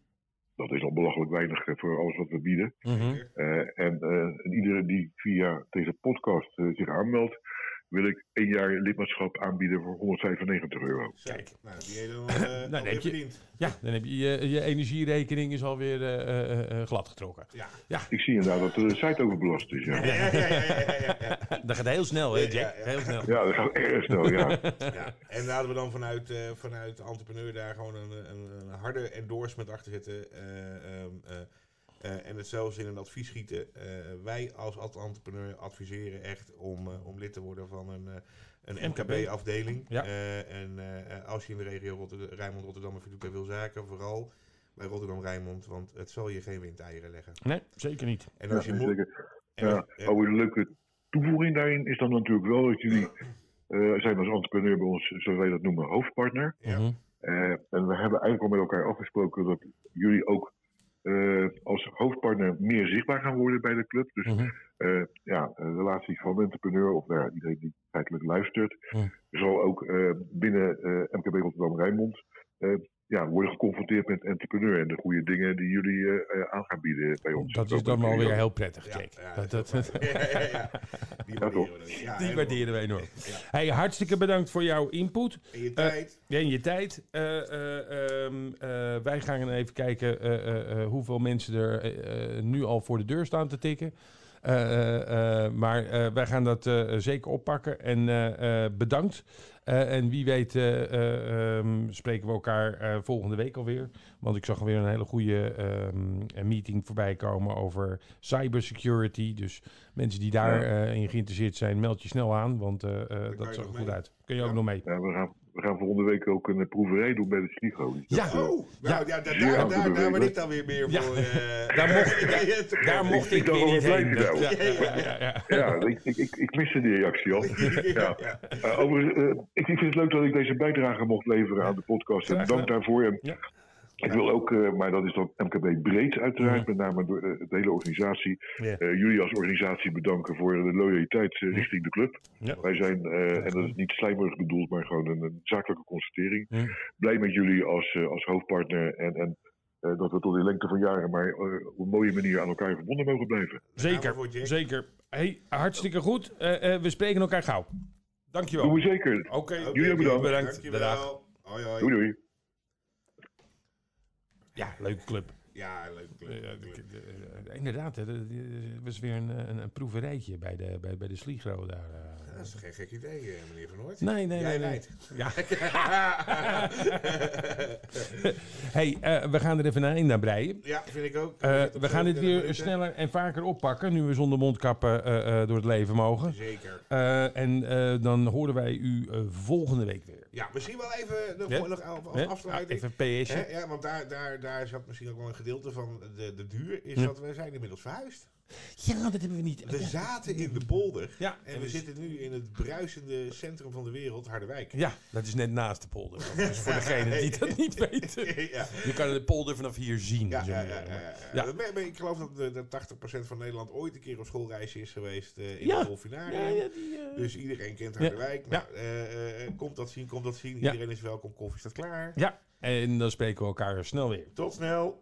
Dat is al belachelijk weinig voor alles wat we bieden.
Mhm.
Eh, en, eh, en iedereen die via deze podcast zich aanmeldt, wil ik één jaar lidmaatschap aanbieden voor 195 euro.
Kijk. Nou, die heb je dan, uh,
dan heb je-
verdiend.
Ja, dan heb je je, je energierekening is alweer eh, eh, eh, glad getrokken.
Ja.
Ik zie inderdaad dat de site overbelast is. Ja,
Ja, ja, ja, ja, ja, ja, ja.
Dat gaat heel snel, hè, Jack?
Ja, ja.
Heel snel.
ja dat gaat erg snel, ja.
Ja, en laten we dan vanuit, eh, vanuit de entrepreneur daar gewoon een, een, een harde endorsement achter zetten. eh, ehm, eh, eh, en het zelfs in een advies schieten. Eh, wij als entrepreneur adviseren echt om, eh, om lid te worden van een, eh, een
MKB.
MKB-afdeling.
Ja.
en eh, eh, als je in de regio Rotterdam, Rijnmond, Rotterdam doet bij veel zaken, vooral bij Rotterdam Rijnmond, want het zal je geen windeieren leggen.
Nee, zeker niet.
En
ja
als je moet.
zeker.
en
Ja,
als- eh,
oh, een leuke toevoeging daarin is dan natuurlijk wel dat jullie eh, zijn als entrepreneur bij ons, zoals wij dat noemen, hoofdpartner.
Ja.
Mhm.
Eh, en we hebben eigenlijk al met elkaar afgesproken dat jullie ook eh, als hoofdpartner meer zichtbaar gaan worden bij de club. Dus
Mhm.
eh, ja, relatie van entrepreneur, of nou iedereen die feitelijk luistert,
Mhm.
zal ook eh, binnen MKB Rotterdam-Rijnmond eh, ja, worden geconfronteerd met entrepreneur en de goede dingen die jullie eh, eh, aan gaan bieden bij ons.
Dat is dan wel weer heel prettig,
Ja,
Jack.
ja,
dat,
dat
dat,
is ook waar. Ja, ja, ja. Die waarderen we.
we enorm.
Ja.
Hey, hartstikke bedankt voor jouw input.
En je tijd.
Ja, en je tijd. Eh, eh, ehm, eh, wij gaan even kijken eh, eh, eh, hoeveel mensen er eh, eh, nu al voor de deur staan te tikken. Eh, eh, eh, maar eh, wij gaan dat eh, zeker oppakken. En eh, eh, bedankt. Eh, en wie weet eh, eh, ehm, spreken we elkaar eh, volgende week alweer. Want ik zag alweer een hele goede ehm, een meeting voorbij komen over cybersecurity. Dus mensen die daarin in geïnteresseerd zijn, meld je snel aan. Want eh, eh, dat zag er goed
mee.
uit. Kun je
Ja.
ook nog mee.
Ja, we, gaan, we gaan volgende week ook een proeverij doen bij de Sligo. Dus
Ja.
Oh, nou, ja,
zeer
daar, daar, daar ben ik dan weer meer
Ja.
voor. eh,
Daar mocht-
ja, ja, te
Daar mocht
Ik
ik weer
wel
niet heen.
blijven
Ja,
nou.
ja, ja, ja, ja.
Ja, ik, ik, ik, ik miste die reactie al.
ja,
Ja.
ja.
Eh, overigens, eh, ik vind het leuk dat ik deze bijdrage mocht leveren aan de podcast. En dank daarvoor. En
Ja.
Ik wil ook, eh, maar dat is dan MKB breed uiteraard, met name door eh, de hele organisatie.
Ja.
Eh, jullie als organisatie bedanken voor de loyaliteit eh, richting de club.
Ja.
Wij zijn, eh, en dat is niet slijmerig bedoeld, maar gewoon een, een zakelijke constatering. Blij met jullie als, eh, als hoofdpartner en, en eh, dat we tot in lengte van jaren maar eh, op een mooie manier aan elkaar verbonden mogen blijven.
Zeker, zeker. Hey, hartstikke goed. Eh, eh, we spreken elkaar gauw. Dankjewel.
Doen we zeker.
Oké,
Jullie bedankt.
Bedankt.
Dankjewel. Hoi, hoi.
Doei doei.
Ja, leuke club.
Ja, leuk.
Eh,
leuk,
de-
leuk.
de- eh, inderdaad, hè, er was weer een, een, een proeverijtje bij de, bij, bij de Sligro daar.
Dat is geen gek idee, eh, meneer Van Noort.
Nee, nee,
Jij
nee.
rijdt.
Ja. hey, eh, we gaan er even een aan breien.
ja, vind ik ook.
Eh, we gaan dit weer sneller en vaker oppakken, nu we zonder mondkappen door het leven mogen.
Zeker.
En dan horen wij u volgende week weer.
Ja, misschien wel even nog,
Ja.
nog afsluiting.
Even een PS'je.
Hè, ja, want daar, daar, daar zat misschien ook wel een gedeelte van de, de duur. Is
Ja.
dat we zijn inmiddels verhuisd.
Ja, dat hebben we niet.
We zaten in de polder.
Ja,
En we zitten nu in het bruisende centrum van de wereld, Harderwijk.
Ja, dat is net naast de polder. Dus voor degenen die dat niet weten.
ja.
Je kan de polder vanaf hier zien.
Ja, ja, ja, ja, Ik geloof dat, de, dat 80% van Nederland ooit een keer op schoolreisje is geweest eh, in het Dolfinarium.
Ja, ja, die, eh,
Dus iedereen kent. Harderwijk. Nou, eh, eh, komt dat zien, komt dat zien. Iedereen is welkom, koffie staat klaar.
ja, en dan spreken we elkaar snel weer.
Tot snel.